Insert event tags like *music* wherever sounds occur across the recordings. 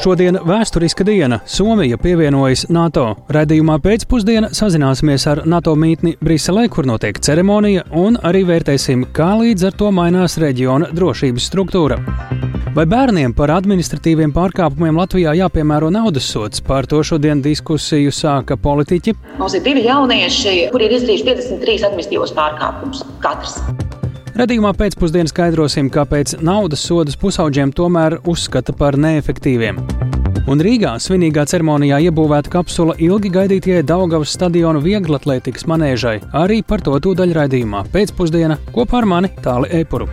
Šodien vēsturiska diena Somija pievienojas NATO. Radījumā pēcpusdienā sazināsimies ar NATO mītni Briselē, kur notiek ceremonija, un arī vērtēsim, kā līdz ar to mainās reģiona drošības struktūra. Vai bērniem par administratīviem pārkāpumiem Latvijā jāpiemēro naudas sots? Par to šodien diskusiju sāka politiķi. Mums ir divi jaunieši, kuri ir izdarījuši 53 administratīvos pārkāpumus katrs. Radījumā pēcpusdienā skaidrosim, kāpēc naudas sodus pusauģiem tomēr uzskata par neefektīviem. Un Rīgā svinīgā ceremonijā iebūvēta kapsula ilgi gaidītajai Daugavas stadionu vieglatlētikas manēžai. Arī par to tūdaļ raidījumā pēcpusdienā kopā ar mani Tāli Epuru.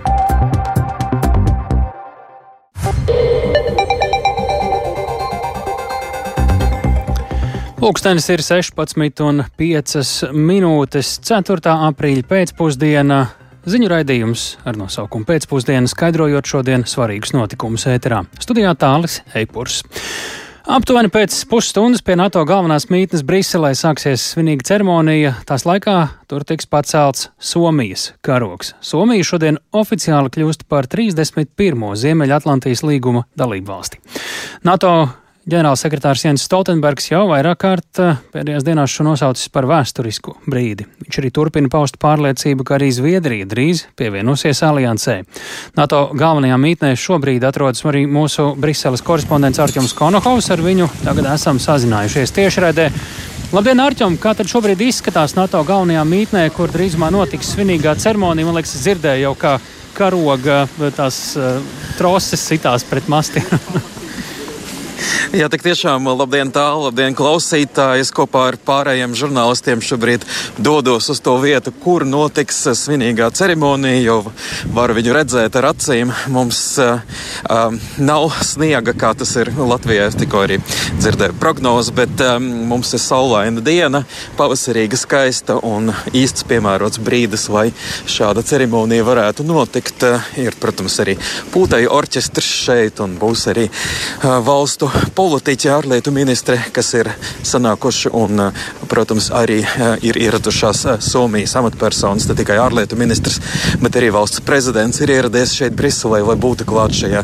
Pūkstens ir 16,5 minūtes 4. aprīļa pēcpusdienā. Ziņu raidījums ar nosaukumu pēcpusdienu skaidrojot šodienas svarīgus notikumus ēterā. Studijā tālis Eipurs. Aptuveni pēc pusstundas pie NATO galvenās mītnes Briselē sāksies svinīga ceremonija. Tās laikā tur tiks pacelts Somijas karoks. Somija šodien oficiāli kļūst par 31. Ziemeļatlantijas līguma dalību valsti. NATO Ģenerālsekretārs Jens Stoltenbergs jau vairāk kārt eh, pēdējās dienās šo nosaucis par vēsturisku brīdi. Viņš arī turpina paust pārliecību, ka arī Zviedrija drīz pievienosies aliansē. NATO galvenajā mītnē šobrīd atrodas arī mūsu Briseles korespondents Arķums Konohovs. Ar viņu tagad esam sazinājušies tiešraidē. Labdien, Arčom! Kā tad šobrīd izskatās NATO galvenajā mītnē, kur drīzumā notiks svinīgā ceremonija? Man liekas, dzirdēju jau, kā karoga tās uh, troses sitās pret mastiem. *laughs* Jā, tik tiešām labdien tālu, labdien klausītāji. Es kopā ar pārējiem žurnālistiem šobrīd dodos uz to vietu, kur notiks svinīgā ceremonija, jo varu viņu redzēt ar acīm. Mums uh, nav sniega, kā tas ir Latvijā. Es tikko arī dzirdēju prognozi, bet um, mums ir saulaina diena, pavasarīga, skaista un īsts piemērots brīdis, lai šāda ceremonija varētu notikt. Uh, ir, protams, arī pūtēju orķestrs šeit un būs arī uh, valstu politiķi, ārlietu ministri, kas ir sanākuši un, eh, protams, arī eh, ir ieradušās eh, Somijas amatpersonas, ne tikai ārlietu ministrs, bet arī valsts prezidents ir ieradies šeit Briselē, lai būtu klāt šajā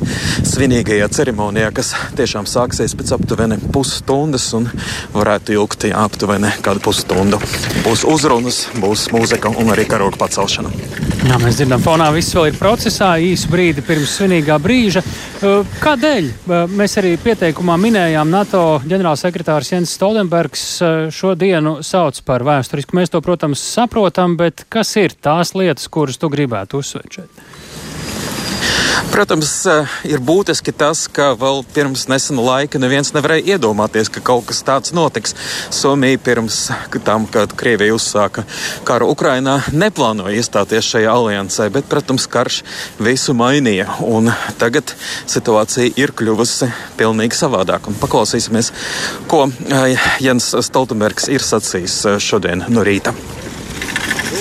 svinīgajā ceremonijā, kas tiešām sāksies pēc aptuveni pusstundas un varētu ilgt jā, aptuveni kādu pusstundu. Būs uzrunas, būs mūzika un arī karoga pacelšana. Jā, mēs dzirdam, fonā viss vēl ir procesā, īsu brīdi pirms svinīgā brīža. Kādēļ mēs arī pieteikumā minējām, NATO ģenerālsekretārs Jens Stoltenbergs šo dienu sauc par vēsturisku? Mēs to, protams, saprotam, bet kas ir tās lietas, kuras tu gribētu uzsvērt šeit? Protams, eh, ir būtiski tas, ka vēl pirms nesena laika neviens nevarēja iedomāties, ka kaut kas tāds notiks. Somija pirms tam, kad Krievija uzsāka karu Ukrainā, neplānoja iestāties šajā aliansē, bet, protams, karš visu mainīja. Un tagad situācija ir kļuvusi pilnīgi savādāk. Un paklausīsimies, ko eh, Jens Stoltenbergs ir sacījis eh, šodien no rīta.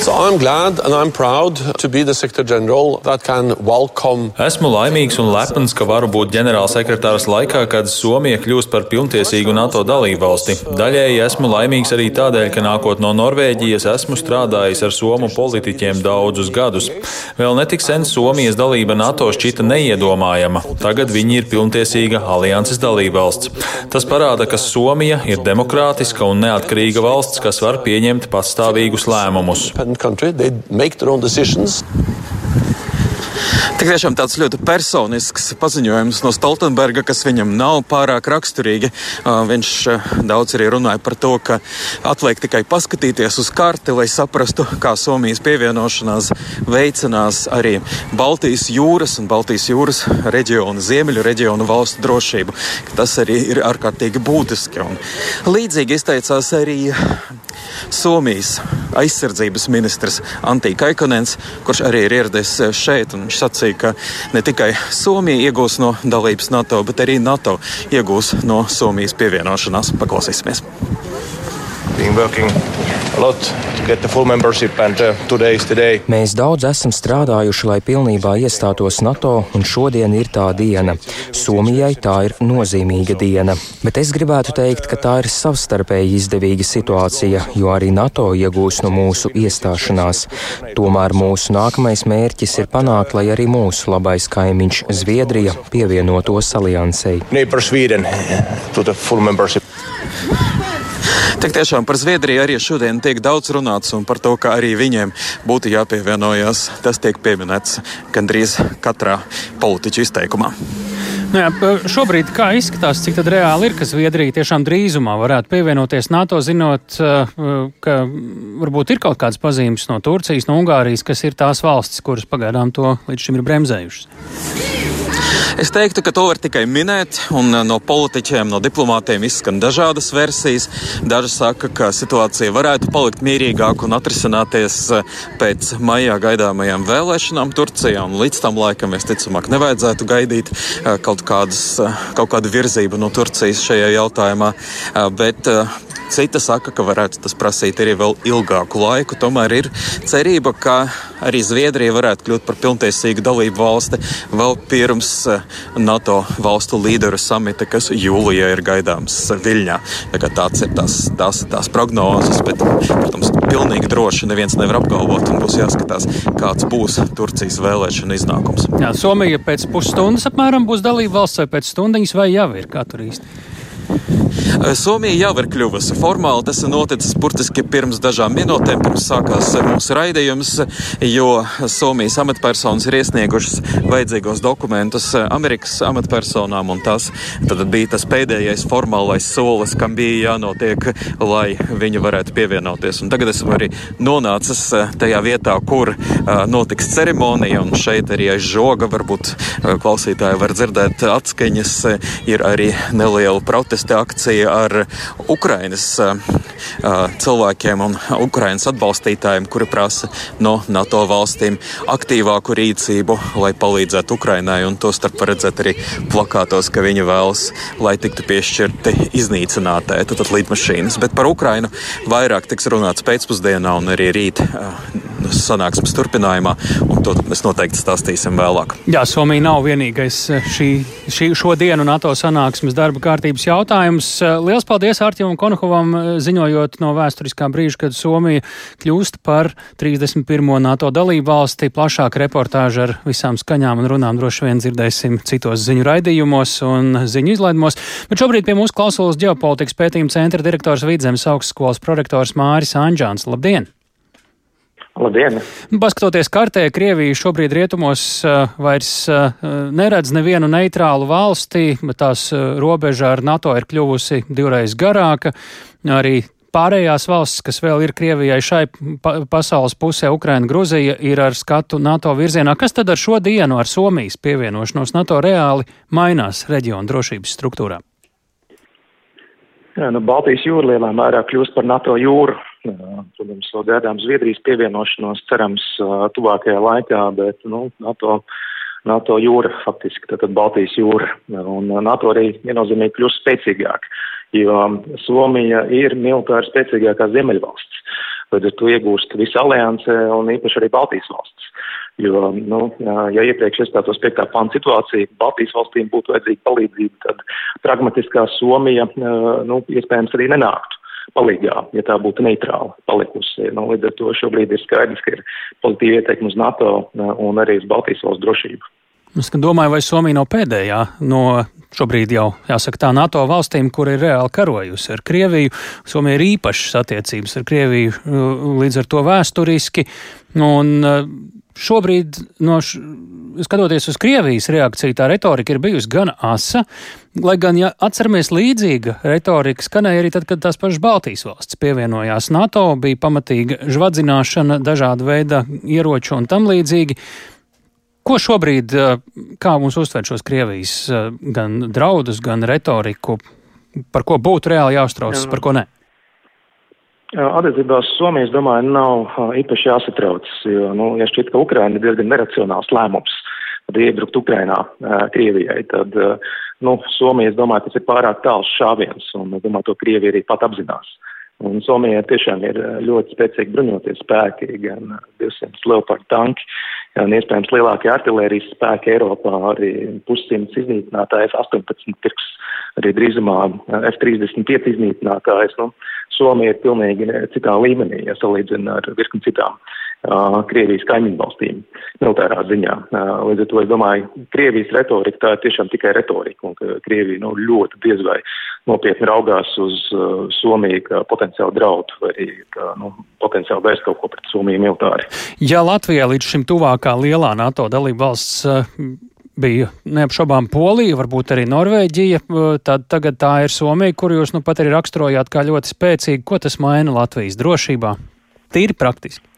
So I'm glad and I'm proud to be the Secretary General that can welcome. Esmu laimīgs un lepns, ka varu būt ģenerālsekretārs laikā, kad Somija kļūst par pilntiesīgu NATO dalībvalsti. Daļēji esmu laimīgs arī tādēļ, ka nākot no Norvēģijas esmu strādājis ar somu politiķiem daudzus gadus. Vēl netik sen Somijas dalība NATO šķita neiedomājama. Tagad viņi ir pilntiesīga alianses dalībvalsts. Tas parāda, ka Somija ir demokrātiska un neatkarīga valsts, kas var pieņemt patstāvīgus lēmumus independent country. They make their own decisions. Tik tiešām tāds ļoti personisks paziņojums no Stoltenberga, kas viņam nav pārāk raksturīgi. Viņš daudz arī runāja par to, ka atliek tikai paskatīties uz karti, lai saprastu, kā Somijas pievienošanās veicinās arī Baltijas jūras un Baltijas jūras reģionu, ziemeļu reģionu valstu drošību. Tas arī ir ārkārtīgi būtiski. Un līdzīgi izteicās arī Somijas aizsardzības ministrs Antī Kaikonens, kurš arī ir ieradies šeit. Viņš sacīja, ka ne tikai Somija iegūs no dalības NATO, bet arī NATO iegūs no Somijas pievienošanās. Paklausīsimies! Being working Mēs daudz esam strādājuši, lai pilnībā iestātos NATO, un šodien ir tā diena. Somijai tā ir nozīmīga diena. Bet es gribētu teikt, ka tā ir savstarpēji izdevīga situācija, jo arī NATO iegūs no mūsu iestāšanās. Tomēr mūsu nākamais mērķis ir panākt, lai arī mūsu labais kaimiņš Zviedrija pievienotos aliansei. Tik tiešām par Zviedriju arī šodien tiek daudz runāts, un par to, ka arī viņiem būtu jāpievienojas. Tas tiek pieminēts gandrīz katrā politiķu izteikumā. Nu jā, šobrīd kā izskatās, cik reāli ir, ka Zviedrija tiešām drīzumā varētu pievienoties NATO, zinot, ka varbūt ir kaut kādas pazīmes no Turcijas, no Ungārijas, kas ir tās valstis, kuras pagaidām to līdz šim ir bremzējušas? Es teiktu, ka to var tikai minēt, un uh, no politiķiem, no diplomātiem izskan dažādas versijas. Daži saka, ka situācija varētu palikt mierīgāka un atrisināties uh, pēc maijā gaidāmajām vēlēšanām Turcijā, un līdz tam laikam visticamāk nevajadzētu gaidīt uh, kaut, kādas, kaut kādu virzību no Turcijas šajā jautājumā. Bet Cita saka, ka varētu tas prasīt arī vēl ilgāku laiku. Tomēr ir cerība, ka arī Zviedrija varētu kļūt par pilntiesīgu dalību valsti vēl pirms eh, NATO valstu līderu samita, kas jūlijā ir gaidāms Viļņā. Tā tāds ir tās, tās, tās prognozes, bet, protams, pilnīgi droši neviens nevar apgalvot un būs jāskatās, kāds būs Turcijas vēlēšana iznākums. Jā, Somija pēc pusstundas apmēram būs dalība valsts vai pēc stundiņas vai jau ir, kā tur īsti? Eh, Somija jau ir kļuvusi formāli. Tas noticis burtiski pirms dažām minūtēm, pirms sākās mūsu raidījums, jo Somijas amatpersonas ir iesniegušas vajadzīgos dokumentus Amerikas amatpersonām, un tas bija tas pēdējais formālais solis, kam bija jānotiek, lai viņi varētu pievienoties. Un tagad esmu arī nonācis eh, tajā vietā, kur uh, notiks ceremonija, un šeit arī aiz žoga varbūt klausītāji var dzirdēt atskaņas, ir arī neliela protesta akcija ar Ukrainas cilvēkiem un Ukrainas atbalstītājiem, kuri prasa no NATO valstīm aktīvāku rīcību, lai palīdzētu Ukrainai. Un to starp redzēt arī plakātos, ka viņi vēlas, lai tiktu piešķirti iznīcinātāji, tad lidmašīnas. Bet par Ukrainu vairāk tiks runāts pēcpusdienā un arī rīt sanāksmes turpinājumā, un to mēs noteikti stāstīsim vēlāk. Jā, Somija nav vienīgais šī, šī, šo dienu NATO sanāksmes darba kārtības jautājums. Lielas paldies Artjumam Konokovam ziņojot no vēsturiskā brīža, kad Somija kļūst par 31. NATO dalību valsti. Plašāk reportāžu ar visām skaņām un runām droši vien dzirdēsim citos ziņu raidījumos un ziņu izlaidumos. Bet šobrīd pie mūsu klausulas ģeopolitikas pētījuma centra direktors Vidzemes augstskolas prorektors Māris Anģāns. Labdien! Labdien! Paskatoties kartē, Krievija šobrīd rietumos uh, vairs uh, neredz nevienu neitrālu valsti, bet tās uh, robeža ar NATO ir kļuvusi divreiz garāka. Arī pārējās valstis, kas vēl ir Krievijai šai pa pasaules pusē, Ukraina, Gruzija, ir ar skatu NATO virzienā. Kas tad ar šo dienu, ar Somijas pievienošanos NATO reāli mainās reģionu drošības struktūrā? Jā, nu, Baltijas jūra lielā mērā kļūst par NATO jūru. Protams, vēl gaidām Zviedrijas pievienošanos, cerams, tuvākajā laikā, bet nu, NATO, NATO jūra, faktiski tātad Baltijas jūra, un NATO arī viennozīmīgi kļūst spēcīgāk, jo Somija ir militāri spēcīgākā Ziemeļvalsts. Līdz ar to iegūst visa alianse un īpaši arī Baltijas valsts. Jo, nu, ja iepriekš iestātos piektā pānta situācija, Baltijas valstīm būtu vajadzīga palīdzība, tad pragmatiskā Somija, nu, iespējams arī nenāktu palīgā, ja tā būtu neitrāla palikusi. Nu, līdz ar to šobrīd ir skaidrs, ka ir pozitīva ieteikuma uz NATO un arī uz Baltijas valsts drošību. Es domāju, vai Somija nav pēdējā no šobrīd jau, jāsaka, tā NATO valstīm, kur ir reāli karojusi ar Krieviju. Somija ir īpašas attiecības ar Krieviju līdz ar to vēsturiski. Un šobrīd, no š... skatoties uz Krievijas reakciju, tā retorika ir bijusi gan asa, lai gan, ja atceramies, līdzīga retorika skanēja arī tad, kad tās pašas Baltijas valsts pievienojās NATO, bija pamatīga žvadzināšana, dažāda veida ieroču un tam līdzīgi. Ko šobrīd, kā mums uztver šos Krievijas gan draudus, gan retoriku, par ko būtu reāli jāuztraucas, par ko ne? Attiecībā uz Somiju, es domāju, nav īpaši jāsatraucas, jo, nu, ja šķiet, ka Ukraina ir diezgan neracionāls lēmums, tad iebrukt Ukrainā Krievijai, tad, nu, Somija, es domāju, tas ir pārāk tāls šāviens, un es domāju, to Krievija arī pat apzinās. Un Somijai tiešām ir ļoti spēcīgi bruņoties spēki, gan 200 Leopard tanki, gan iespējams lielākie artilērijas spēki Eiropā, arī pussimts iznīcinātāji F-18 pirks, arī drīzumā F-35 iznīcinātājs. Nu, Somija ir pilnīgi citā līmenī, ja salīdzina ar virkni citām Krievijas kaimiņu valstīm militārā ziņā. Līdz ar to es domāju, Krievijas retorika tā ir tiešām tikai retorika, un ka Krievija nu, ļoti diez vai nopietni raugās uz uh, Somiju kā potenciālu draudu vai arī kā nu, potenciāli vērst kaut ko pret Somiju militāri. Ja Latvijā līdz šim tuvākā lielā NATO dalība valsts uh, bija neapšaubām Polija, varbūt arī Norvēģija, tad tagad tā ir Somija, kur jūs nu pat arī raksturojāt kā ļoti spēcīgi. Ko tas maina Latvijas drošībā? Tīri praktiski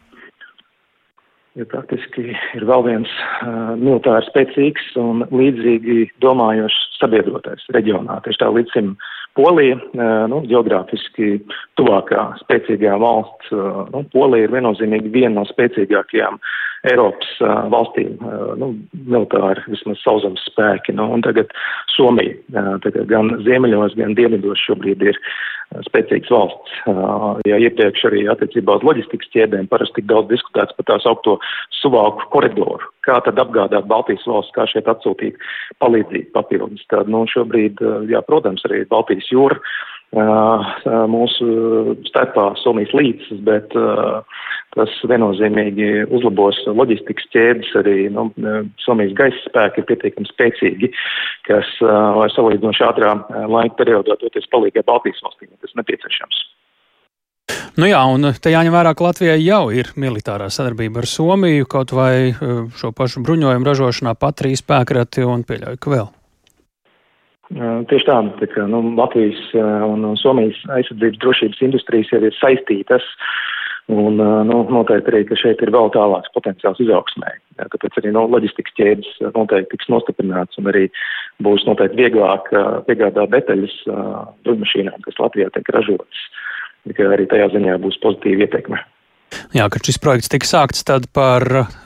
jo praktiski ir vēl viens uh, militāri spēcīgs un līdzīgi domājošs sabiedrotais reģionā. Tieši tā līdz šim Polija, uh, nu, geogrāfiski tuvākā spēcīgā valsts, uh, nu, Polija ir viennozīmīgi viena no spēcīgākajām Eiropas uh, valstīm, uh, nu, militāri vismaz sauszemes spēki, nu, un tagad Somija, uh, tagad gan ziemeļos, gan dienvidos šobrīd ir spēcīgas valsts. Ja iepriekš arī attiecībā uz loģistikas ķēdēm parasti tik daudz diskutēts par tās augto suvāku koridoru, kā tad apgādāt Baltijas valsts, kā šeit atsūtīt palīdzību papildus. Tad, nu, šobrīd, jā, protams, arī Baltijas jūra mūsu starpā Somijas līdzes, bet tas viennozīmīgi uzlabos loģistikas ķēdes, arī nu, Somijas gaisa spēki ir pietiekami spēcīgi, kas var salīdzinoši ātrā laika periodā doties palīgai Baltijas valstīm, ja tas nepieciešams. Nu jā, un te jāņem vērā, ka Latvijai jau ir militārā sadarbība ar Somiju, kaut vai šo pašu bruņojumu ražošanā pat trīs spēkrati un pieļauju, ka vēl. Tieši tā, tā kā, nu, Latvijas un Somijas aizsardzības drošības industrijas jau ir saistītas, un nu, noteikti arī, ka šeit ir vēl tālāks potenciāls izaugsmē. Tāpēc arī nu, loģistikas ķēdes noteikti tiks nostiprināts un arī būs noteikti vieglāk piegādāt detaļas bruņmašīnām, kas Latvijā tiek ražotas. Arī tajā ziņā būs pozitīva ietekme. Jā, kad šis projekts tika sākts, tad par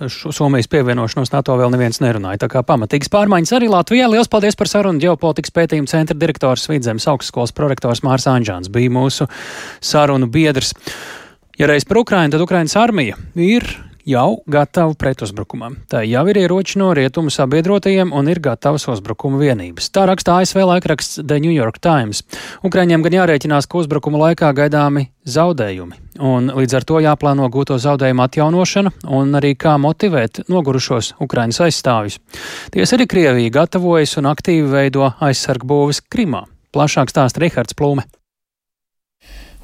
Somijas pievienošanos NATO vēl neviens nerunāja. Tā kā pamatīgas pārmaiņas arī Latvijā. Lielas paldies par sarunu. Ģeopolitikas pētījuma centra direktors Vidzemes augstskolas prorektors Mārs Anģāns bija mūsu sarunu biedrs. Ja reiz par Ukrainu, tad Ukrainas armija ir jau gatava pretuzbrukumam. Tā jau ir ieroči no rietumu sabiedrotajiem un ir gatavas uzbrukuma vienības. Tā raksta ASV laikraksts The New York Times. Ukraiņiem gan jārēķinās, ka uzbrukuma laikā gaidāmi zaudējumi, un līdz ar to jāplāno gūto zaudējumu atjaunošana un arī kā motivēt nogurušos Ukraiņas aizstāvjus. Ties arī Krievija gatavojas un aktīvi veido aizsargu būvis Krimā. Plašāk stāsta Rihards Plūme.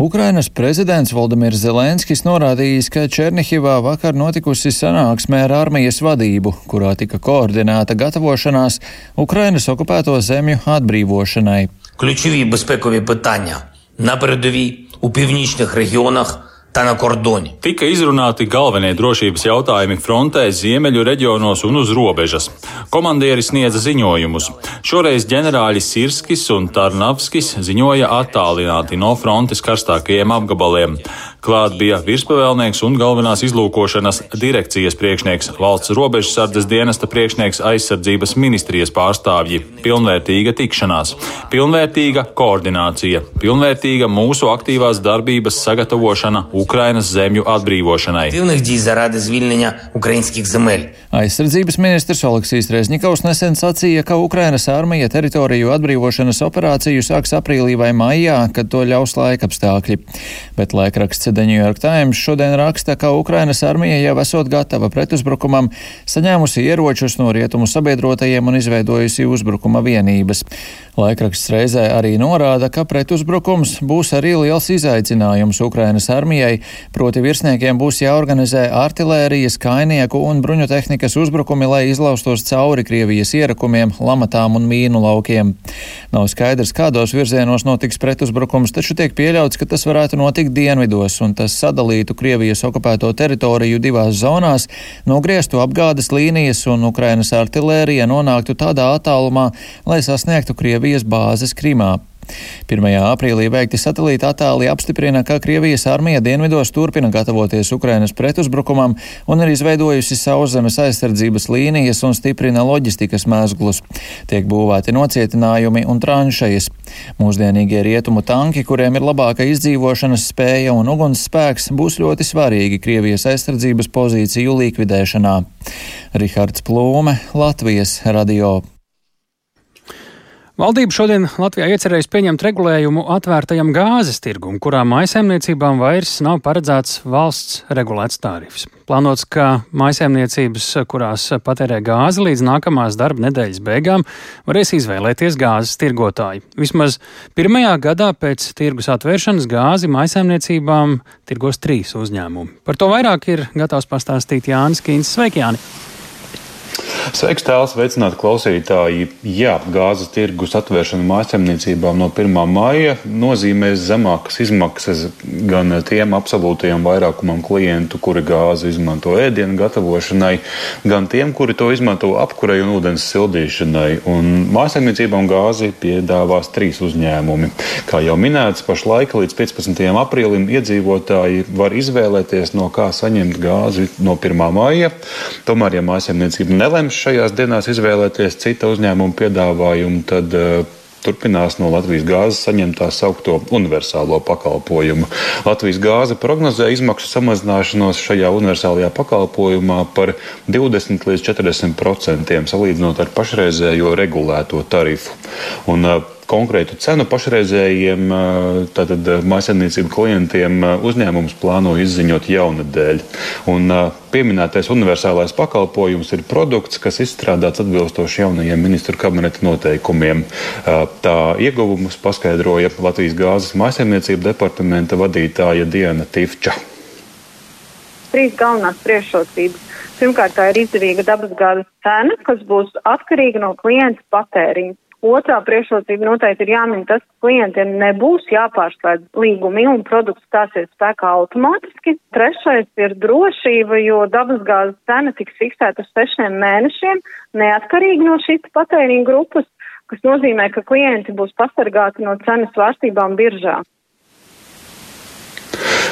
Ukrainas prezidents Valdemirs Zelenskis norādījis, ka Černihivā vakar notikusi sanāksmē ar armijas vadību, kurā tika koordinēta gatavošanās Ukrainas okupēto zemju atbrīvošanai. Ключові безпекові питання на передовій у північних регіонах tā na kordoni. Tika izrunāti galvenie drošības jautājumi frontē, ziemeļu reģionos un uz robežas. Komandieri sniedza ziņojumus. Šoreiz ģenerāļi Sirskis un Tarnavskis ziņoja attālināti no frontes karstākajiem apgabaliem. Klāt bija virspavēlnieks un galvenās izlūkošanas direkcijas priekšnieks, valsts robežsardzes dienesta priekšnieks, aizsardzības ministrijas pārstāvji. Pilnvērtīga tikšanās, pilnvērtīga koordinācija, pilnvērtīga mūsu aktīvās darbības sagatavošana Ukrainas zemju atbrīvošanai. Aizsardzības ministrs Oleksijas Rezņikovs nesen sacīja, ka Ukrainas armija teritoriju atbrīvošanas operāciju sāks aprīlī vai maijā, kad to ļaus laikapstākļi. Bet laikraksts The New York Times šodien raksta, ka Ukrainas armija jau esot gatava pretuzbrukumam, saņēmusi ieročus no rietumu sabiedrotajiem un izveidojusi uzbrukuma vienības. Laikraksts reizē arī norāda, ka pretuzbrukums būs arī liels izaicinājums Ukrainas armijai, proti virsniekiem būs jāorganizē artilērijas, kainieku un bruņotehnikas uzbrukumi, lai izlaustos cauri Krievijas ierakumiem, lamatām un mīnu laukiem. Nav skaidrs, kādos virzienos notiks pretuzbrukums, taču tiek pieļauts, ka tas varētu notikt dienvidos un tas sadalītu Krievijas okupēto teritoriju divās zonās, nogrieztu apgādes līnijas un Ukrainas artilērija nonāktu tādā attālumā, lai sasniegtu Krievijas bāzes Krimā. 1. aprīlī veikti satelīta attēli apstiprina, ka Krievijas armija dienvidos turpina gatavoties Ukrainas pretuzbrukumam un ir izveidojusi sauszemes aizsardzības līnijas un stiprina loģistikas mēzglus. Tiek būvēti nocietinājumi un tranšejas. Mūsdienīgie rietumu tanki, kuriem ir labāka izdzīvošanas spēja un ugunsspēks, būs ļoti svarīgi Krievijas aizsardzības pozīciju likvidēšanā. Rihards Plūme, Latvijas radio. Valdība šodien Latvijā iecerējusi pieņemt regulējumu atvērtajam gāzes tirgum, kurā maisaimniecībām vairs nav paredzēts valsts regulēts tarifs. Plānots, ka maisaimniecības, kurās patērē gāzi līdz nākamās darba nedēļas beigām, varēs izvēlēties gāzes tirgotāju. Vismaz pirmajā gadā pēc tirgus atvēršanas gāzi maisaimniecībām tirgos trīs uzņēmumi. Par to vairāk ir gatavs pastāstīt Jānis Kīns. Sveiki, Jāni! Sveiks, tēls, veicināti klausītāji. Jā, gāzes tirgus atvēršana mājasemniecībām no 1. maija nozīmēs zemākas izmaksas gan tiem absolūtajiem vairākumam klientu, kuri gāzi izmanto ēdienu gatavošanai, gan tiem, kuri to izmanto apkurei un ūdens sildīšanai. Un mājasemniecībām gāzi piedāvās trīs uzņēmumi. Kā jau minēts, pašlaik līdz 15. aprīlim iedzīvotāji var izvēlēties, no kā saņemt gāzi no 1. maija. Tomēr, ja mājasemniecība nelems šajās dienās izvēlēties cita uzņēmuma piedāvājumu, tad uh, turpinās no Latvijas gāzes saņemt tā saucamo universālo pakalpojumu. Latvijas gāze prognozē izmaksu samazināšanos šajā universālajā pakalpojumā par 20 līdz 40 procentiem salīdzinot ar pašreizējo regulēto tarifu. Un, uh, konkrētu cenu pašreizējiem tātad, mājasemniecību klientiem uzņēmums plāno izziņot jaunadēļ. Un, pieminētais universālais pakalpojums ir produkts, kas izstrādāts atbilstoši jaunajiem ministru kabineta noteikumiem. Tā ieguvumus paskaidroja Latvijas gāzes mājasemniecību departamenta vadītāja Diana Tifča. Trīs galvenās priekšrocības. Pirmkārt, tā ir izdevīga dabasgāzes cena, kas būs atkarīga no klienta patēriņa. Otrā priekšrocība noteikti ir jāmin tas, ka klientiem nebūs jāpārslēdz līgumi un produkts stāsies spēkā automātiski. Trešais ir drošība, jo dabasgāzes cena tiks fiksēta uz sešiem mēnešiem, neatkarīgi no šīs patēriņa grupas, kas nozīmē, ka klienti būs pasargāti no cenas svārstībām biržā.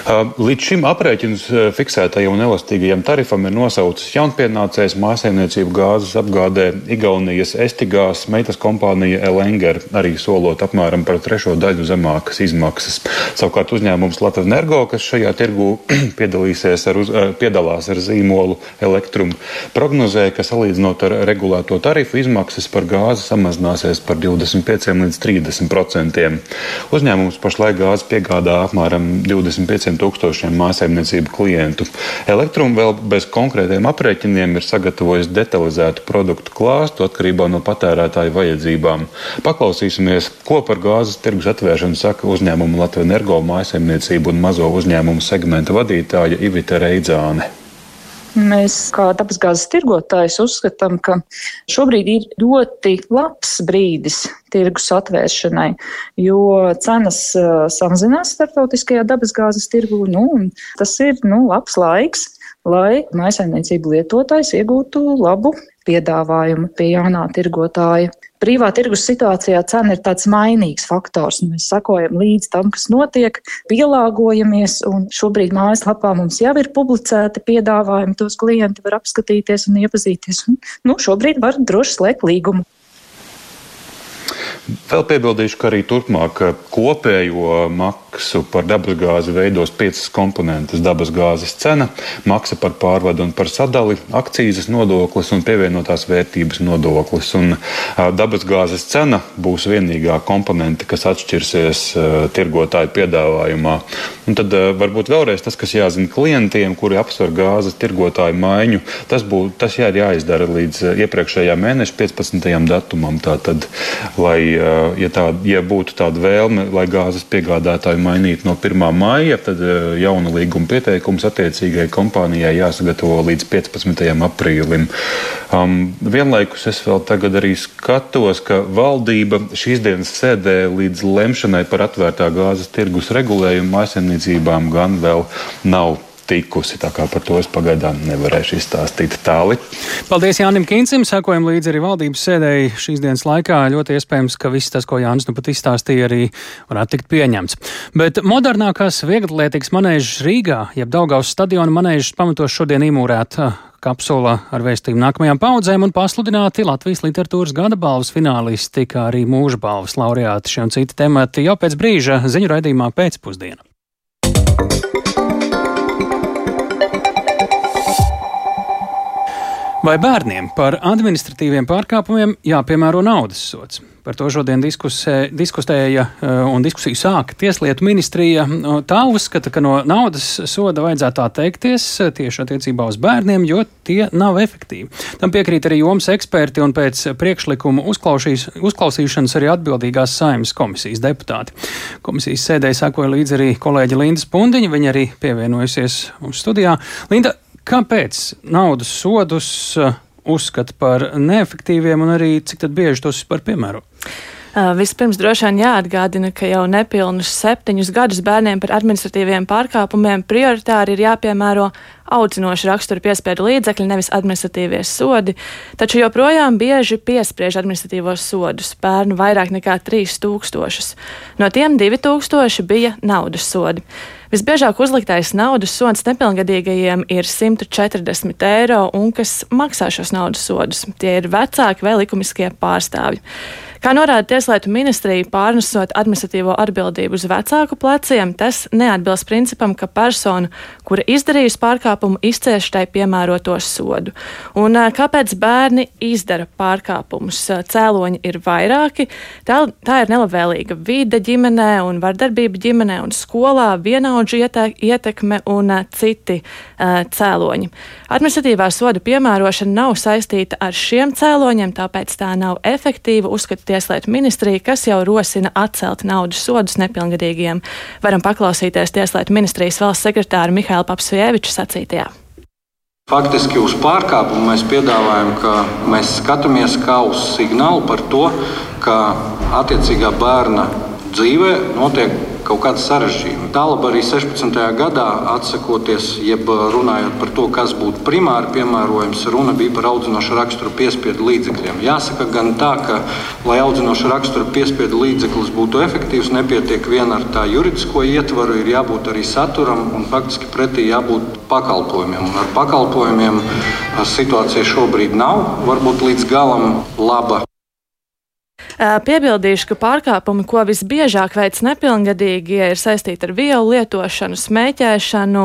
Līdz šim aprēķinus fiksētajam un elastīgajam tarifam ir nosaucis jaunpienācējs mājasemniecību gāzes apgādē Igaunijas Estigās meitas kompānija Elenger, arī solot apmēram par trešo daļu zemākas izmaksas. Savukārt uzņēmums Latvijas Energo, kas šajā tirgu *clears throat* piedalīsies ar uz, piedalās ar zīmolu Elektrum, prognozē, ka salīdzinot ar regulēto tarifu izmaksas par gāzi samazināsies par 25 līdz 30 procentiem. Uzņēmums pašlaik gāzi piegādā apmēram 25 desmitiem tūkstošiem mājasemniecību klientu. Elektrum vēl bez konkrētiem aprēķiniem ir sagatavojis detalizētu produktu klāstu atkarībā no patērētāju vajadzībām. Paklausīsimies, ko par gāzes tirgus atvēršanu saka uzņēmuma Latvijas energo mājasemniecību un mazo uzņēmumu segmenta vadītāja Ivita Reidzāne. Mēs, kā dabasgāzes tirgotājs, uzskatām, ka šobrīd ir ļoti labs brīdis tirgus atvēršanai, jo cenas samazinās starptautiskajā dabasgāzes tirgū. Nu, tas ir nu, labs laiks, lai maisaimniecību lietotājs iegūtu labu piedāvājumu pie jaunā tirgotāja brīvā tirgus situācijā cena ir tāds mainīgs faktors. Mēs sakojam līdz tam, kas notiek, pielāgojamies, un šobrīd mājaslapā mums jau ir publicēti piedāvājumi, tos klienti var apskatīties un iepazīties. Un, nu, šobrīd var droši slēgt līgumu. Vēl piebildīšu, ka arī turpmāk kopējo maksu par dabasgāzi veidos piecas komponentes - dabasgāzes cena, maksa par pārvadu un par sadali, akcijas nodoklis un pievienotās vērtības nodoklis. Un, dabasgāzes cena būs vienīgā komponente, kas atšķirsies tirgotāju piedāvājumā. Un tad varbūt vēlreiz tas, kas jāzina klientiem, kuri apsver gāzes tirgotāju maiņu, tas, bū, tas jā, ir jāizdara līdz iepriekšējā mēneša 15. datumam. Tātad, lai ja, tā, ja būtu tāda vēlme, lai gāzes piegādātāji mainītu no 1. maija, tad jauna līguma pieteikums attiecīgai kompānijai jāsagatavo līdz 15. aprīlim. Um, vienlaikus es vēl tagad arī skatos, ka valdība šīs dienas sēdē līdz lemšanai par atvērtā gāzes tirgus regulējumu mājasemniecībām gan vēl nav tikusi. Tā kā par to es pagaidām nevarēšu izstāstīt tālāk. Paldies Jānim Kīncim. Sekojam līdzi arī valdības sēdēji šīs dienas laikā. Ļoti iespējams, ka viss tas, ko Jānis nu pat izstāstīja, arī varētu tikt pieņemts. Bet modernākās vieglatlētīgas manēžas Rīgā, jeb Daugaus stadiona manēžas pamatos šodien īmūrēt kapsula ar vēstījumu nākamajām paudzēm un pasludināti Latvijas literatūras gada balvas finālisti, kā arī mūža balvas laureāti. Šie un citi temati jau pēc brīža ziņu raidījumā pēcpusdienā. Vai bērniem par administratīviem pārkāpumiem jāpiemēro naudas sots? Par to šodien diskusē, diskusēja eh, un diskusiju sāka Tieslietu ministrija. Tā uzskata, ka no naudas soda vajadzētu atteikties eh, tieši attiecībā uz bērniem, jo tie nav efektīvi. Tam piekrīt arī jomas eksperti un pēc priekšlikuma uzklausīšanas arī atbildīgās saimnes komisijas deputāti. Komisijas sēdē sakoja līdzi arī kolēģi Linda Spundiņa, viņa arī pievienojusies mums studijā. Linda, Kāpēc naudas sodus uh, uzskata par neefektīviem un arī cik bieži tos vispār piemēro? Uh, vispirms droši vien jāatgādina, ka jau nepilnus septiņus gadus bērniem par administratīviem pārkāpumiem prioritāri ir jāpiemēro audzinoša rakstura piespiedu līdzekļi, nevis administratīvie sodi, taču joprojām bieži piespriež administratīvos sodus - bērnu vairāk nekā 3000. No tiem 2000 bija naudas sodi. Visbiežāk uzliktais naudas sods nepilngadīgajiem ir 140 eiro, un kas maksā šos naudas sodus? Tie ir vecāki vai likumiskie pārstāvji. Kā norāda Tieslietu ministrija, pārnesot administratīvo atbildību uz vecāku pleciem, tas neatbilst principam, ka persona, kura izdarījusi pārkāpumu, izcieš tai piemēroto sodu. Un kāpēc bērni izdara pārkāpumus? Cēloņi ir vairāki. Tā, tā ir nelabvēlīga vide ģimenē un vardarbība ģimenē un skolā, vienaudžu ietekme un citi uh, cēloņi. Administratīvā soda piemērošana nav saistīta ar šiem cēloņiem, tāpēc tā nav efektīva. Uzskata Tieslietu ministrija, kas jau rosina atcelt naudas sodus nepilngadīgiem. Varam paklausīties Tieslietu ministrijas valsts sekretāra Mihaila Papsvieviča sacītajā. Faktiski uz pārkāpumu mēs piedāvājam, ka mēs skatāmies kā uz signālu par to, ka attiecīgā bērna dzīvē notiek kaut kāda sarežģījuma. Tālāk arī 16. gadā, atsakoties, jeb runājot par to, kas būtu primāri piemērojams, runa bija par audzinošu raksturu piespiedu līdzekļiem. Jāsaka gan tā, ka, lai audzinošu raksturu piespiedu līdzeklis būtu efektīvs, nepietiek vien ar tā juridisko ietvaru, ir jābūt arī saturam un faktiski pretī jābūt pakalpojumiem. Un ar pakalpojumiem situācija šobrīd nav varbūt līdz galam laba. Piebildīšu, ka pārkāpumi, ko visbiežāk veids nepilngadīgie, ir saistīti ar vielu lietošanu, smēķēšanu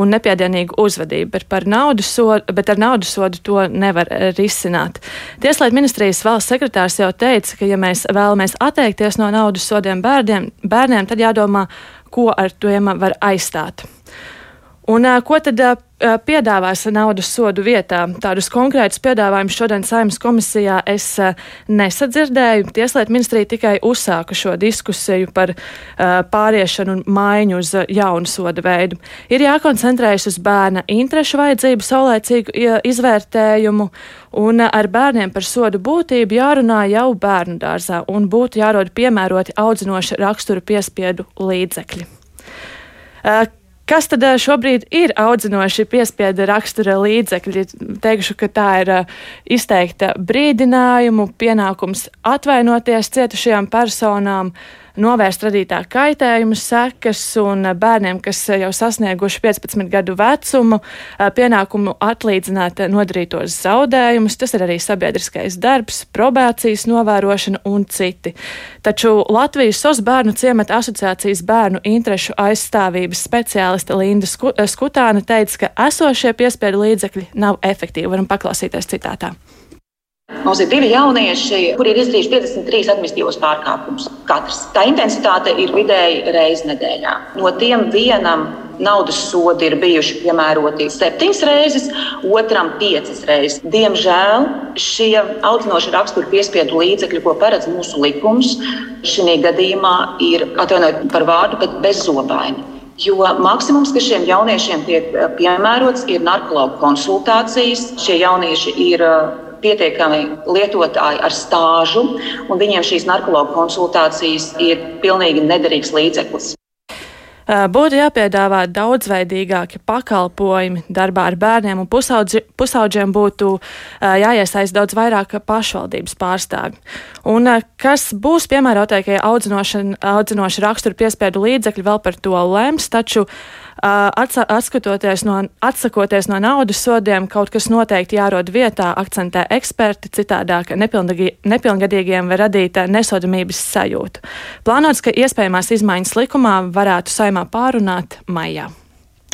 un nepiedienīgu uzvedību, bet, naudas sodu, bet ar naudas sodu to nevar risināt. Tieslietu ministrijas valsts sekretārs jau teica, ka, ja mēs vēlamies atteikties no naudas sodiem bērniem, bērniem tad jādomā, ko ar tiem var aizstāt. Un, ko tad piedāvās naudas sodu vietā? Tādus konkrētus piedāvājumus šodien saimnes komisijā es nesadzirdēju. Tieslietu ministrija tikai uzsāka šo diskusiju par pāriešanu un maiņu uz jaunu soda veidu. Ir jākoncentrējas uz bērna interešu vajadzību, saulēcīgu izvērtējumu, un ar bērniem par sodu būtību jārunā jau bērnu dārzā, un būtu jārod piemēroti audzinoši raksturu piespiedu līdzekļi. Kas tad šobrīd ir audzinoši piespiedu rakstura līdzekļi? Teikšu, ka tā ir izteikta brīdinājumu, pienākums atvainoties cietušajām personām, novērst radītā kaitējuma sekas un bērniem, kas jau sasnieguši 15 gadu vecumu, pienākumu atlīdzināt nodarītos zaudējumus. Tas ir arī sabiedriskais darbs, probācijas novērošana un citi. Taču Latvijas SOS bērnu ciemata asociācijas bērnu interešu aizstāvības speciāliste Linda Skutāna teica, ka esošie piespiedu līdzekļi nav efektīvi. Varam paklausīties citātā. Mums ir divi jaunieši, kuri ir izdarījuši 53 administratīvos pārkāpumus. Katrs. Tā intensitāte ir vidēji reizes nedēļā. No tiem vienam naudas sodi ir bijuši piemēroti septiņas reizes, otram piecas reizes. Diemžēl šie audzinoši rakstura piespiedu līdzekļi, ko paredz mūsu likums, šī gadījumā ir atvainojiet par vārdu, bet bezzobaini. Jo maksimums, kas šiem jauniešiem tiek piemērots, ir narkologu konsultācijas. Šie jaunieši ir pietiekami lietotāji ar stāžu, un viņiem šīs narkologu konsultācijas ir pilnīgi nederīgs līdzeklis. Būtu jāpiedāvā daudzveidīgāki pakalpojumi darbā ar bērniem, un pusaudži, pusauģiem būtu jāiesaist daudz vairāk pašvaldības pārstāvju. Un kas būs piemērotākie audzinoši rakstura piespiedu līdzekļi, vēl par to lems, taču Atskatoties no, atsakoties no naudas sodiem, kaut kas noteikti jārod vietā, akcentē eksperti, citādāk nepilngadīgiem var radīt nesodamības sajūtu. Plānots, ka iespējamās izmaiņas likumā varētu saimā pārunāt maijā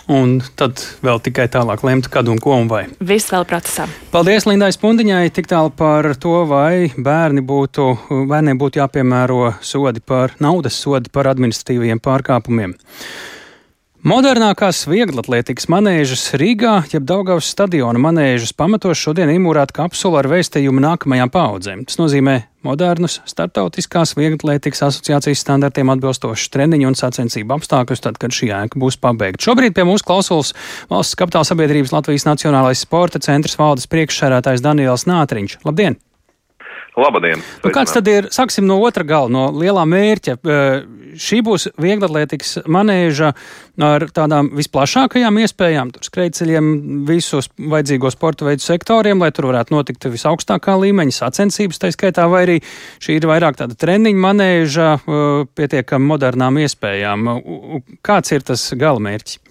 un tad vēl tikai tālāk lemt, kad un ko un vai. Viss vēl procesā. Paldies Lindai Spundiņai tik tālu par to, vai bērni būtu, bērniem būtu jāpiemēro sodi par naudas sodi par administratīviem pārkāpumiem. Modernākās vieglatlētikas manēžas Rīgā, jeb Daugavas stadiona manēžas pamatos šodien imūrēta kapsula ar vēstījumu nākamajām paudzēm. Tas nozīmē modernus, starptautiskās vieglatlētikas asociācijas standartiem atbilstošus treniņu un sacensību apstākļus, tad, kad šī ēka būs pabeigta. Šobrīd pie mūsu klausulas valsts kapitāla sabiedrības Latvijas Nacionālais sporta centrs valdes priekšsērētājs Daniels Nātriņš. Labdien! Labdien! Nu, kāds tad ir, sāksim no otra gala, no lielā mērķa? Šī būs vieglatlētikas manēža ar tādām visplašākajām iespējām, tur skrejceļiem, visos vajadzīgo sporta veidu sektoriem, lai tur varētu notikt visaugstākā līmeņa sacensības, tā skaitā, vai arī šī ir vairāk tāda treniņa manēža pietiekami modernām iespējām. Kāds ir tas gala mērķis?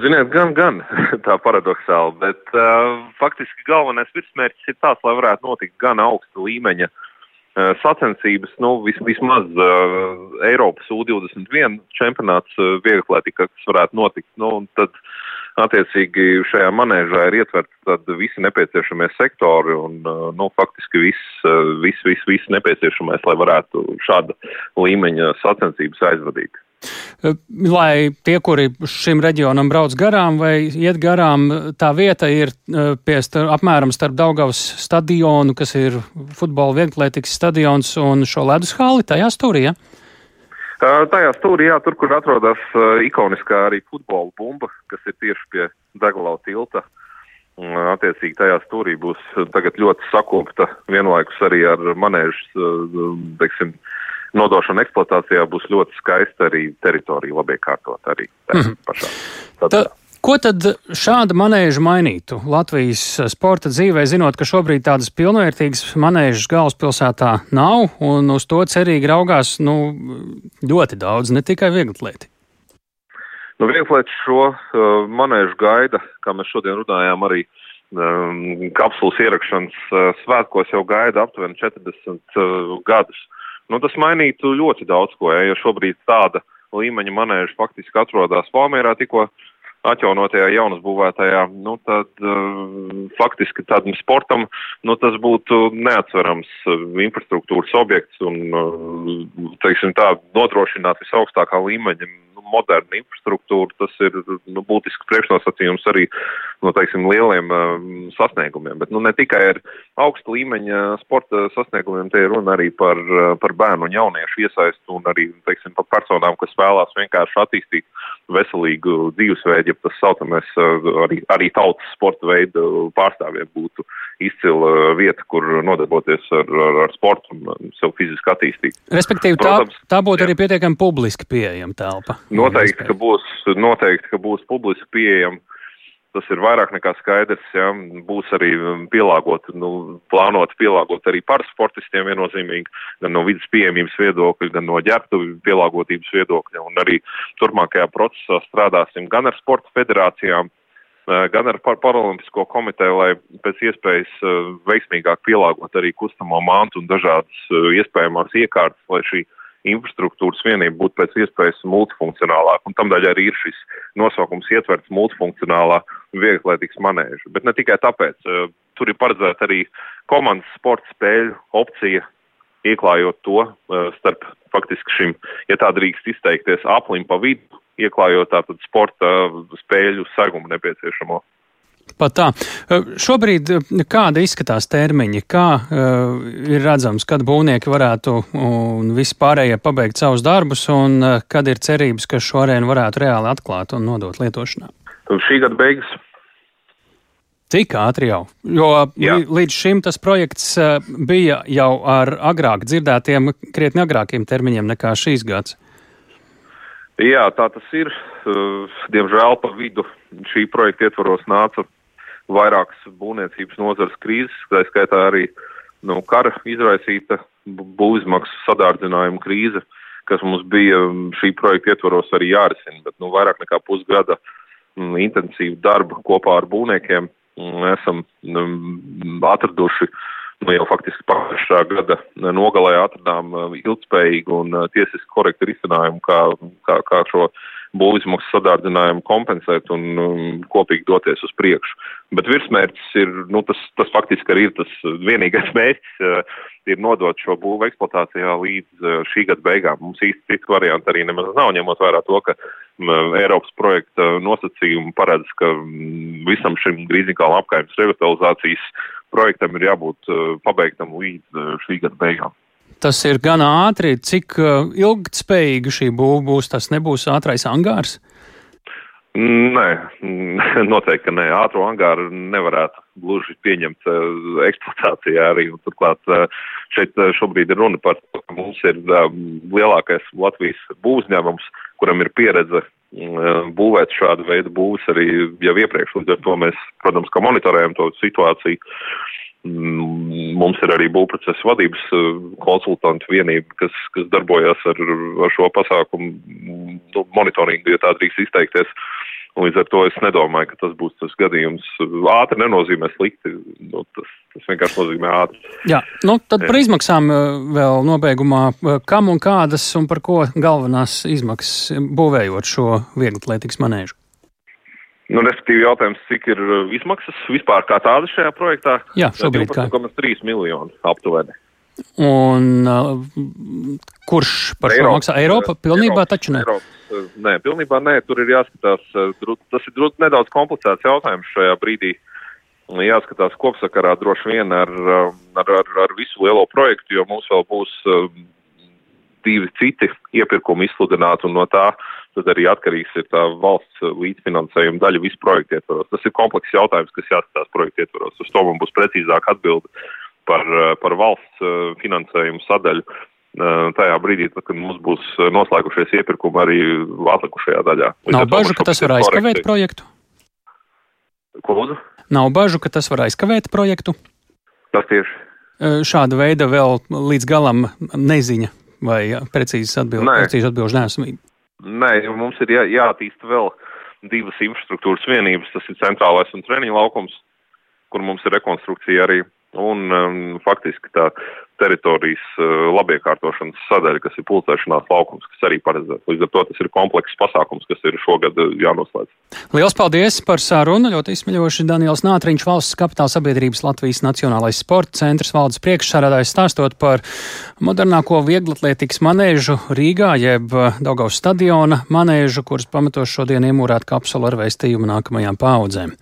Ziniet, gan, gan *laughs* tā paradoxāli, bet uh, faktiski galvenais virsmērķis ir tāds, lai varētu notikt gan augsta līmeņa uh, sacensības, nu, vis, vismaz uh, Eiropas U21 čempionāts uh, vieglatlētika, kas varētu notikt, nu, un tad attiecīgi šajā manēžā ir ietverts visi nepieciešamie sektori un, uh, nu, faktiski viss, uh, viss, viss, viss nepieciešamais, lai varētu šāda līmeņa sacensības aizvadīt. Lai tie, kuri šim reģionam brauc garām vai iet garām, tā vieta ir eh, pie star, apmēram starp Daugavas stadionu, kas ir futbola vieglietīgs stadions un šo ledus hāli tajā stūrī. Ja? Tajā stūrī, jā, tur, kur atrodas uh, ikoniskā arī futbola bumba, kas ir tieši pie Dagalau tilta. Attiecīgi tajā stūrī būs tagad ļoti sakopta vienlaikus arī ar manēžas, teiksim, uh, nodošana eksploatācijā būs ļoti skaista arī teritorija labi kārtot arī mm pašā. Tad, Ta, ko tad šāda manēža mainītu Latvijas sporta dzīvē, zinot, ka šobrīd tādas pilnvērtīgas manēžas galvaspilsētā nav un uz to cerīgi raugās nu, ļoti daudz, ne tikai vieglatlēti? Nu, vieglatlēti šo uh, manēžu gaida, kā mēs šodien runājām, arī um, kapsulas ierakšanas uh, svētkos jau gaida aptuveni 40 uh, gadus. Nu, tas mainītu ļoti daudz ko, ja šobrīd tāda līmeņa manēža faktiski atrodas Valmērā tikko atjaunotajā jaunas būvētajā, nu, tad uh, faktiski tādam sportam, nu, tas būtu neatsverams uh, infrastruktūras objekts un, uh, teiksim tā, nodrošināt visaugstākā līmeņa moderna infrastruktūra, tas ir nu, būtisks priekšnosacījums arī no teiksim, lieliem um, sasniegumiem. Bet nu, ne tikai ar augsta līmeņa sporta sasniegumiem, te ir runa arī par, uh, par bērnu un jauniešu iesaistu un arī teiksim, par personām, kas vēlās vienkārši attīstīt veselīgu dzīvesveidu, ja tas saucamais uh, arī, arī tautas sporta veidu pārstāvjiem būtu izcila vieta, kur nodarboties ar, ar, ar sportu un sev fiziski attīstīt. Respektīvi, Protams, tā, tā būtu jā. arī pietiekami publiski pieejama telpa. Noteikti, ka būs, noteikti, ka būs publiski pieejama. Tas ir vairāk nekā skaidrs, ja būs arī pielāgot, nu, plānot pielāgot arī parasportistiem viennozīmīgi, gan no vidas pieejamības viedokļa, gan no ģērbtu pielāgotības viedokļa, un arī turpmākajā procesā strādāsim gan ar sporta federācijām, gan ar par paralimpisko komiteju, lai pēc iespējas veiksmīgāk pielāgot arī kustamo mantu un dažādas iespējamās iekārtas, lai šī infrastruktūras vienība būtu pēc iespējas multifunkcionālāka. Un tamdēļ arī ir šis nosaukums ietverts multifunkcionālā vieglatlētikas manēža. Bet ne tikai tāpēc. Eh, tur ir paredzēta arī komandas sporta spēļu opcija, ieklājot to eh, starp faktiski šim, ja tā drīkst izteikties, aplim pa vidu, ieklājot tātad sporta spēļu segumu nepieciešamo. Pat tā. Šobrīd kāda izskatās termiņi, kā uh, ir redzams, kad būvnieki varētu un visi pārējie pabeigt savus darbus, un uh, kad ir cerības, ka šo arēnu varētu reāli atklāt un nodot lietošanā? Šī gada beigas. Tik ātri jau, jo Jā. līdz šim tas projekts bija jau ar agrāk dzirdētiem, krietni agrākiem termiņiem nekā šīs gads. Jā, tā tas ir. Diemžēl pa vidu šī projekta ietvaros nāca vairākas būvniecības nozares krīzes, tā skaitā arī nu, kara izraisīta būvizmaksu sadārdzinājuma krīze, kas mums bija šī projekta ietvaros arī jārisina, bet nu, vairāk nekā pusgada mm, intensīvu darbu kopā ar būvniekiem esam mm, atraduši nu, jau faktiski pagājušā gada nogalē atradām ilgspējīgu un tiesiski korektu risinājumu, kā, kā, kā šo būvizmaksu sadārdzinājumu kompensēt un um, kopīgi doties uz priekšu. Bet virsmērķis ir, nu, tas, tas faktiski arī ir tas vienīgais *laughs* mērķis, uh, ir nodot šo būvu eksploatācijā līdz uh, šī gada beigām. Mums īsti citu variantu arī nemaz nav, ņemot vērā to, ka um, Eiropas projekta nosacījumi paredz, ka um, visam šim grīzīgāla apkaimes revitalizācijas projektam ir jābūt uh, pabeigtam līdz uh, šī gada beigām tas ir gan ātri, cik uh, ilgtspējīga šī būva būs, tas nebūs ātrais angārs? Nē, *laughs* noteikti nē. Ātro angāru nevarētu gluži pieņemt uh, eksploatācijā arī. Un, turklāt uh, šeit šobrīd ir runa par to, ka mums ir lielākais Latvijas būvuzņēmums, kuram ir pieredze uh, būvēt šādu veidu būvus arī jau iepriekš. Līdz ar to mēs, protams, monitorējam to situāciju. Mm, mums ir arī būvprocesa vadības eh, konsultantu vienība, kas, kas darbojas ar, ar šo pasākumu nu, monitoringu, ja tā drīkst izteikties. Un līdz ar to es nedomāju, ka tas būs tas gadījums. Ātri nenozīmē slikti. Nu, tas, tas vienkārši nozīmē ātri. Jā, nu, tad par izmaksām eh, vēl nobeigumā. Eh, kam un kādas un par ko galvenās izmaksas būvējot šo vieglatlētikas manēžu? Nu, respektīvi, jautājums, cik ir uh, izmaksas vispār kā tāda šajā projektā? Jā, šobrīd kā. 3 miljoni aptuveni. Un uh, kurš par Eiropa, šo maksā? Eiropa pilnībā Eiropas, taču ne? Eiropas, uh, nē, pilnībā nē, tur ir jāskatās, uh, tas ir nedaudz komplicēts jautājums šajā brīdī. Jāskatās kopsakarā droši vien ar, ar, ar, ar visu lielo projektu, jo mums vēl būs divi citi iepirkumi izsludināti un no tā uh, tad arī atkarīgs ir tā valsts līdzfinansējuma daļa visu projektu ietvaros. Tas ir komplekss jautājums, kas jāskatās projektu ietvaros. Uz to man būs precīzāk atbildi par, par valsts eh, finansējumu sadaļu. Eh, tajā brīdī, tad, kad mums būs noslēgušies iepirkumi arī atlikušajā daļā. Līdz Nav bažu, ka tas var aizkavēt korekti. projektu? Ko lūdzu? Nav bažu, ka tas var aizkavēt projektu? Tas tieši. Eh, šāda veida vēl līdz galam neziņa vai precīzas atbildes atbild neesamība. Nē, mums ir jā, jātīsta vēl divas infrastruktūras vienības. Tas ir centrālais un treniņu laukums, kur mums ir rekonstrukcija arī. Un um, faktiski tā teritorijas uh, labiekārtošanas sadaļa, kas ir pulcēšanās laukums, kas arī paredzēts. Līdz ar to tas ir komplekss pasākums, kas ir šogad uh, jānoslēdz. Lielas paldies par sarunu. Ļoti izsmeļoši Daniels Nātriņš, valsts kapitāla sabiedrības Latvijas Nacionālais sporta centrs valdes priekšsādātājs stāstot par modernāko vieglatlētikas manēžu Rīgā, jeb uh, Daugaus stadiona manēžu, kuras pamatos šodien iemūrēt kapsulu ar vēstījumu nākamajām paudzēm.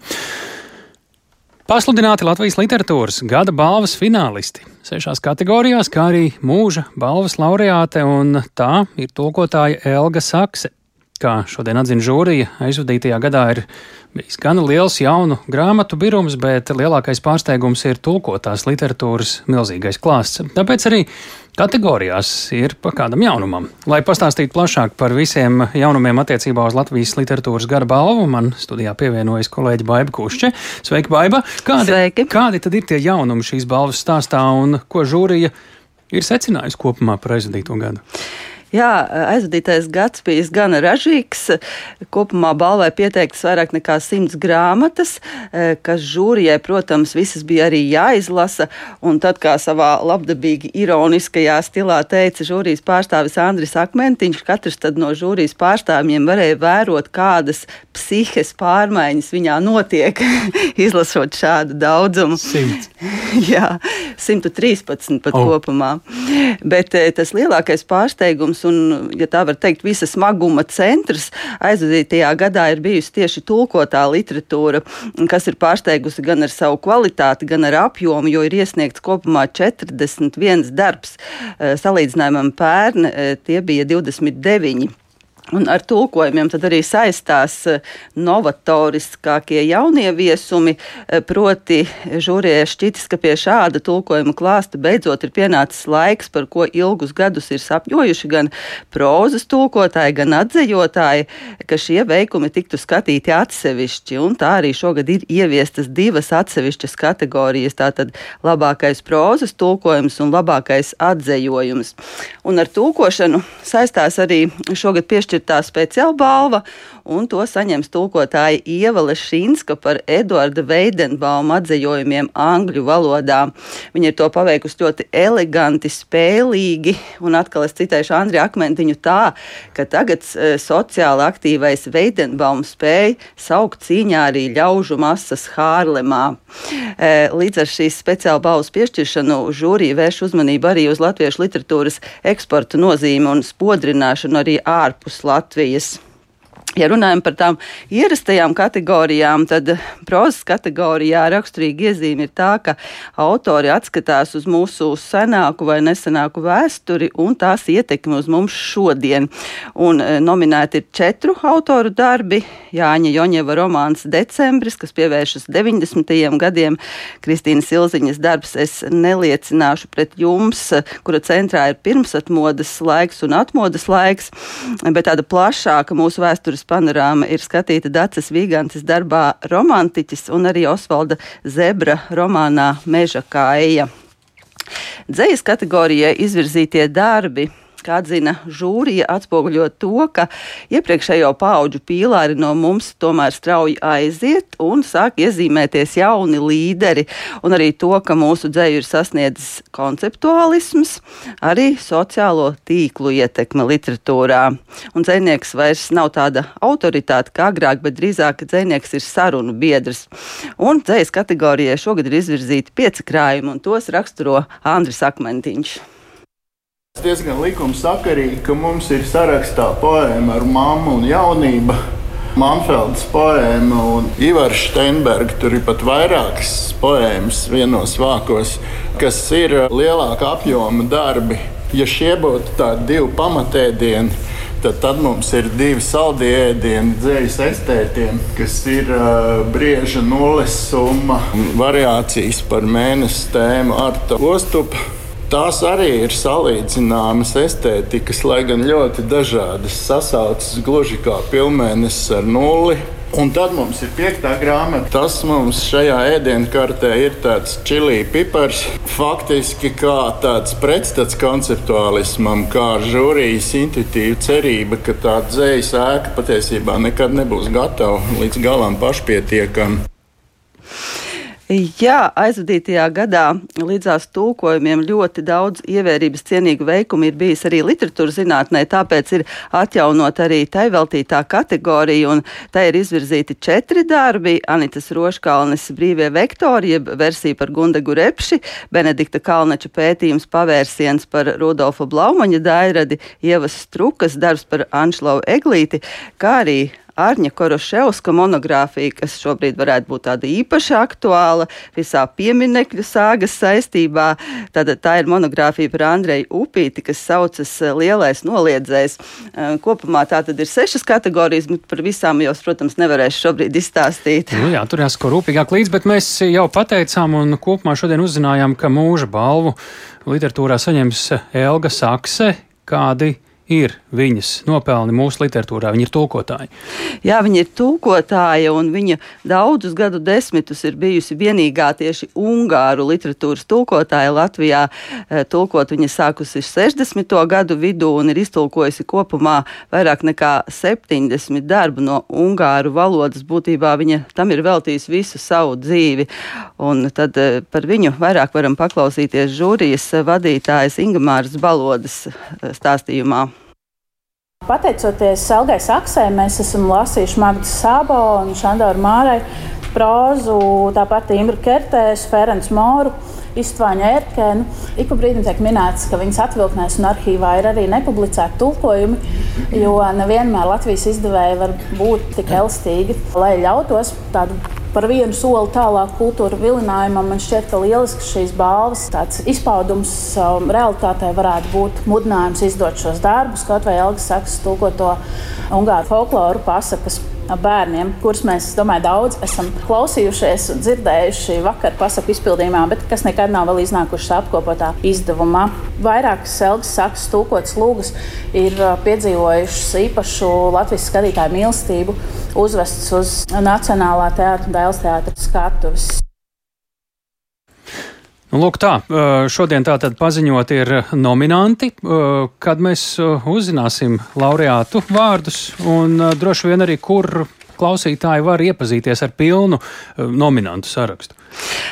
Pasludināti Latvijas literatūras gada balvas finālisti sešās kategorijās, kā arī mūža balvas laureāte, un tā ir tulkotāja Elga Sakse. Kā šodien atzina žūrija, aizvadītajā gadā ir bijis gan liels jaunu grāmatu birums, bet lielākais pārsteigums ir tulkotās literatūras milzīgais klāsts. Tāpēc arī kategorijās ir pa kādam jaunumam. Lai pastāstītu plašāk par visiem jaunumiem attiecībā uz Latvijas literatūras gara balvu, man studijā pievienojas kolēģi Baiba Kušķe. Sveiki, Baiba! Kādi, Sveiki. kādi tad ir tie jaunumi šīs balvas stāstā un ko žūrija ir secinājusi kopumā par aizvadīto gadu? Jā, aizvadītais gads bija gan ražīgs. Kopumā balvai pieteiktas vairāk nekā simts grāmatas, eh, kas žūrijai, protams, visas bija arī jāizlasa. Un tad, kā savā labdabīgi ironiskajā stilā teica žūrijas pārstāvis Andris Akmentiņš, katrs no žūrijas pārstāvjiem varēja vērot, kādas psihes pārmaiņas viņā notiek, *laughs* izlasot šādu daudzumu. Simt. *laughs* Jā, 113 pat oh. kopumā. Bet eh, tas lielākais pārsteigums centrs un, ja tā var teikt, visa smaguma centrs aizvadītajā gadā ir bijusi tieši tulkotā literatūra, kas ir pārsteigusi gan ar savu kvalitāti, gan ar apjomu, jo ir iesniegts kopumā 41 darbs. Eh, salīdzinājumam pērn eh, tie bija 29. Un ar tulkojumiem arī saistās eh, novatoriskākie jaunieviesumi, eh, proti žūrijai šķitis, ka pie šāda tulkojuma klāsta beidzot ir pienācis laiks, par ko ilgus gadus ir sapņojuši gan prozas tulkotāji, gan atzejotāji, ka šie veikumi tiktu skatīti atsevišķi. Un tā arī šogad ir ieviestas divas atsevišķas kategorijas - tātad labākais prozas tulkojums un labākais atzejojums. Un ar tulkošanu saistās arī šogad piešķirt piešķirtā speciāla balva, un to saņems tulkotāja Ieva Lešinska par Eduarda Veidenbauma atzējojumiem angļu valodā. Viņa ir to paveikusi ļoti eleganti, spēlīgi, un atkal es citēšu Andriju Akmentiņu tā, ka tagad e, sociāli aktīvais Veidenbaums spēja saukt cīņā arī ļaužu masas Hārlemā. E, līdz ar šīs speciāla balvas piešķiršanu žūrija vērš uzmanību arī uz latviešu literatūras eksporta nozīmi un spodrināšanu arī ārpus Latvijas. Ja runājam par tām ierastajām kategorijām, tad prozas kategorijā raksturīga iezīme ir tā, ka autori atskatās uz mūsu senāku vai nesenāku vēsturi un tās ietekmi uz mums šodien. Un e, nominēti ir četru autoru darbi. Jāņa Joņeva romāns Decembris, kas pievēršas 90. gadiem, Kristīnas Ilziņas darbs Es neliecināšu pret jums, kura centrā ir pirmsatmodas laiks un atmodas laiks, bet tāda plašāka mūsu vēstures kultūras panorāma ir skatīta Dācis Vīgantes darbā Romantiķis un arī Osvalda Zebra romānā Meža kāja. Dzējas kategorijai izvirzītie darbi kā atzina žūrija, atspoguļo to, ka iepriekšējo pauģu pīlāri no mums tomēr strauji aiziet un sāk iezīmēties jauni līderi, un arī to, ka mūsu dzēju ir sasniedzis konceptuālisms, arī sociālo tīklu ietekme literatūrā. Un dzēnieks vairs nav tāda autoritāte kā agrāk, bet drīzāk dzēnieks ir sarunu biedrs. Un dzējas kategorijai šogad ir izvirzīti pieci krājumi, un tos raksturo Andris Akmentiņš. Tas diezgan likumsakarīgi, ka mums ir sarakstā poēma ar mammu un jaunību. Manfelds poēma un Ivars Steinbergs. Tur ir pat vairākas poēmas vienos vākos, kas ir lielāka apjoma darbi. Ja šie būtu tādi divi pamatēdieni, tad, tad mums ir divi saldie ēdieni, dzējas estētiem, kas ir uh, brieža nulles summa un variācijas par mēnesi tēmu ar to ostupu. Tās arī ir salīdzināmas estētikas, lai gan ļoti dažādas. Sasaucas gluži kā pilnvērtības ar nulli. Un tad mums ir piekta grāmata. Tas mums šajā ēdienkartē ir tāds čili pipars. Faktiski kā tāds pretstats konceptuālismam, kā žūrijas intuitīva cerība, ka tā dzējas ēka patiesībā nekad nebūs gatava līdz galam pašpietiekama. Jā, aizvadītajā gadā līdzās tulkojumiem ļoti daudz ievērības cienīgu veikumu ir bijis arī literatūras zinātnē, tāpēc ir atjaunot arī tai veltītā kategorija, un tai ir izvirzīti četri darbi - Anitas Roškalnes brīvie vektori, jeb versija par Gundegu Repši, Benedikta Kalneča pētījums pavērsiens par Rudolfa Blaumaņa dairadi, Ievas Strukas darbs par Anšlau Eglīti, kā arī Ārņa Koroševska monogrāfija, kas šobrīd varētu būt tāda īpaši aktuāla visā pieminekļu sāgas saistībā. Tātad tā ir monogrāfija par Andreju Upīti, kas saucas eh, Lielais noliedzējs. Eh, kopumā tā tad ir sešas kategorijas, bet par visām jau, protams, nevarēšu šobrīd izstāstīt. Nu jā, tur jāsako rūpīgāk līdzi, bet mēs jau pateicām un kopumā šodien uzzinājām, ka mūža balvu literatūrā saņems Elga Sakse. Kādi ir viņas nopelni mūsu literatūrā. Viņa ir tulkotāja. Jā, viņa ir tulkotāja, un viņa daudzus gadu desmitus ir bijusi vienīgā tieši ungāru literatūras tulkotāja Latvijā. Eh, tulkot viņa sākusi 60. gadu vidū un ir iztulkojusi kopumā vairāk nekā 70 darbu no ungāru valodas. Būtībā viņa tam ir veltījusi visu savu dzīvi. Un tad eh, par viņu vairāk varam paklausīties žūrijas vadītājas Ingamāras Balodas eh, stāstījumā. Pateicoties Elgai Saksai, mēs esam lasījuši Magdas Sabo un Šandoru Mārai prózu, tāpat Imru Kertēs, Ferenc Moru. Istvāņa ērkēnu. Ik pa brīdim tiek minēts, ka viņas atvilknēs un arhīvā ir arī nepublicēti tulkojumi, jo nevienmēr Latvijas izdevēji var būt tik elastīgi, lai ļautos tādu par vienu soli tālāk kultūra vilinājumam. Man šķiet, ka lielisks šīs balvas izpaudums um, realitātē varētu būt mudinājums izdot šos darbus, kaut vai Elgas Sakas tulkoto ungāru folkloru pasakas bērniem, kurus mēs, domāju, daudz esam klausījušies un dzirdējuši vakar pasaku izpildījumā, bet kas nekad nav vēl iznākušas apkopotā izdevumā. Vairākas Selgas sakas tūkotas lūgas ir piedzīvojušas īpašu Latvijas skatītāju mīlestību, uzvestas uz Nacionālā teātra un Dēls teātra skatuves. Nu, lūk, tā, šodien tātad paziņot ir nominanti, kad mēs uzzināsim laureātu vārdus un droši vien arī, kur klausītāji var iepazīties ar pilnu nominantu sarakstu.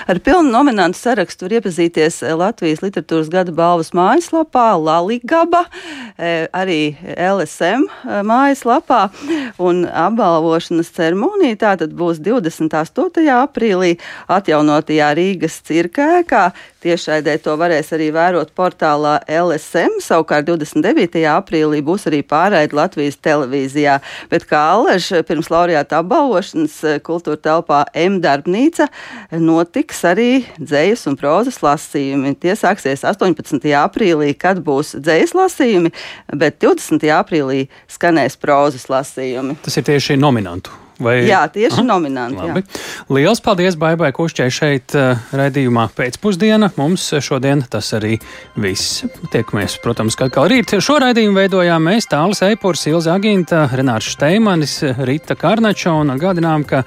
Ar pilnu nominantu sarakstu var iepazīties Latvijas literatūras gada balvas mājaslapā, Laligaba, e, arī LSM e, mājaslapā. Un apbalvošanas ceremonija tātad būs 28. aprīlī atjaunotajā Rīgas cirkēkā. Tiešraidē to varēs arī vērot portālā LSM. Savukārt 29. aprīlī būs arī pārraide Latvijas televīzijā. Bet kā Alež pirms laureāta apbalvošanas e, kultūra telpā M darbnīca notiks arī dzējas un prozas lasījumi. Tie sāksies 18. aprīlī, kad būs dzējas lasījumi, bet 20. aprīlī skanēs prozas lasījumi. Tas ir tieši nominantu Vai... Jā, tieši Aha, nominanti. Labi. Jā. Lielas paldies Baibai Kušķai šeit uh, raidījumā pēcpusdiena. Mums šodien tas arī viss. Tiekamies, protams, kā kā rīt. Šo raidījumu veidojām mēs Tālis Eipurs, Ilza Aginta, Renārs Šteimanis, Rita Karnača un atgādinām, ka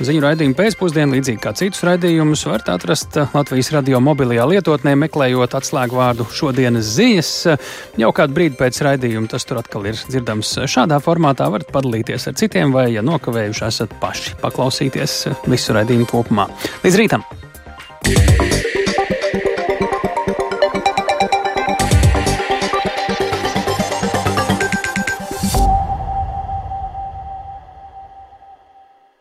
Ziņu raidījumu pēcpusdienu, līdzīgi kā citus raidījumus, varat atrast Latvijas radio mobilajā lietotnē, meklējot atslēgu vārdu šodienas ziņas. Jau kādu brīdi pēc raidījuma tas tur atkal ir dzirdams šādā formātā. Varat padalīties ar citiem, vai, ja nokavējuši esat paši, paklausīties visu raidījumu kopumā. Līdz rītam! Yeah.